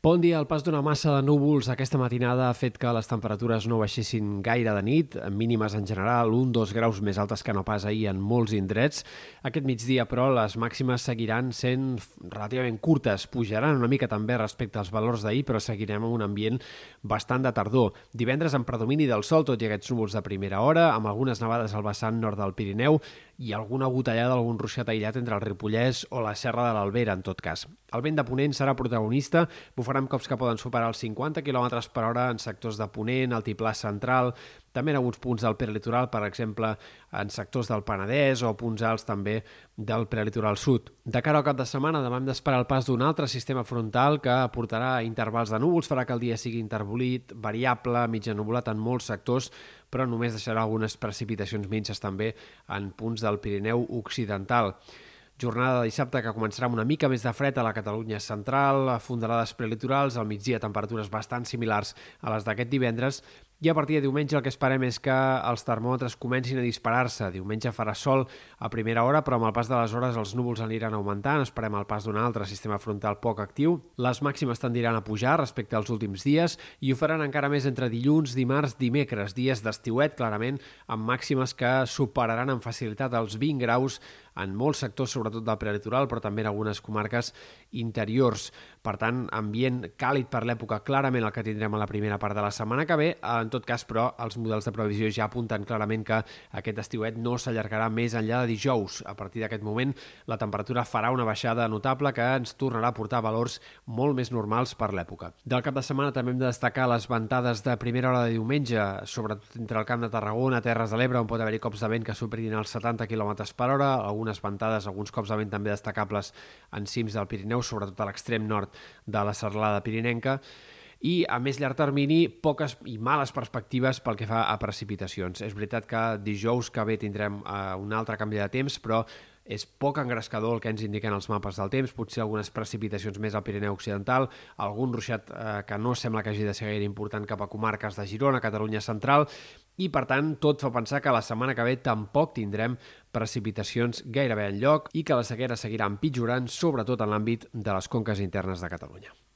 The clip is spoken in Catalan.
Bon dia. El pas d'una massa de núvols aquesta matinada ha fet que les temperatures no baixessin gaire de nit, mínimes en general, un, dos graus més altes que no pas ahir en molts indrets. Aquest migdia, però, les màximes seguiran sent relativament curtes. Pujaran una mica també respecte als valors d'ahir, però seguirem en un ambient bastant de tardor. Divendres en predomini del sol, tot i aquests núvols de primera hora, amb algunes nevades al vessant nord del Pirineu i alguna gotellada, algun ruixat aïllat entre el Ripollès o la Serra de l'Albera, en tot cas. El vent de Ponent serà protagonista, bufarà amb cops que poden superar els 50 km per hora en sectors de Ponent, Altiplà Central, també en alguns punts del prelitoral, per exemple, en sectors del Penedès o punts alts també del prelitoral sud. De cara al cap de setmana demà hem d'esperar el pas d'un altre sistema frontal que aportarà intervals de núvols, farà que el dia sigui intervolit, variable, mitja nuvolat en molts sectors, però només deixarà algunes precipitacions minces també en punts del Pirineu Occidental. Jornada de dissabte que començarà amb una mica més de fred a la Catalunya central, fondalades prelitorals, al migdia temperatures bastant similars a les d'aquest divendres i a partir de diumenge el que esperem és que els termòmetres comencin a disparar-se. Diumenge farà sol a primera hora, però amb el pas de les hores els núvols aniran augmentant. Esperem el pas d'un altre sistema frontal poc actiu. Les màximes tendiran a pujar respecte als últims dies i ho faran encara més entre dilluns, dimarts, dimecres, dies d'estiuet, clarament, amb màximes que superaran amb facilitat els 20 graus en molts sectors, sobretot del prelitoral, però també en algunes comarques interiors. Per tant, ambient càlid per l'època, clarament el que tindrem a la primera part de la setmana que ve. En tot cas, però, els models de previsió ja apunten clarament que aquest estiuet no s'allargarà més enllà de dijous. A partir d'aquest moment, la temperatura farà una baixada notable que ens tornarà a portar valors molt més normals per l'època. Del cap de setmana també hem de destacar les ventades de primera hora de diumenge, sobretot entre el Camp de Tarragona, Terres de l'Ebre, on pot haver-hi cops de vent que superin els 70 km per hora, algunes ventades, alguns cops de vent també destacables en cims del Pirineu, sobretot a l'extrem nord de la serlada pirinenca, i a més llarg termini poques i males perspectives pel que fa a precipitacions. És veritat que dijous que ve tindrem uh, un altre canvi de temps, però és poc engrescador el que ens indiquen els mapes del temps, potser algunes precipitacions més al Pirineu Occidental, algun ruixat eh, que no sembla que hagi de ser gaire important cap a comarques de Girona, Catalunya Central, i per tant tot fa pensar que la setmana que ve tampoc tindrem precipitacions gairebé en lloc i que la sequera seguirà empitjorant, sobretot en l'àmbit de les conques internes de Catalunya.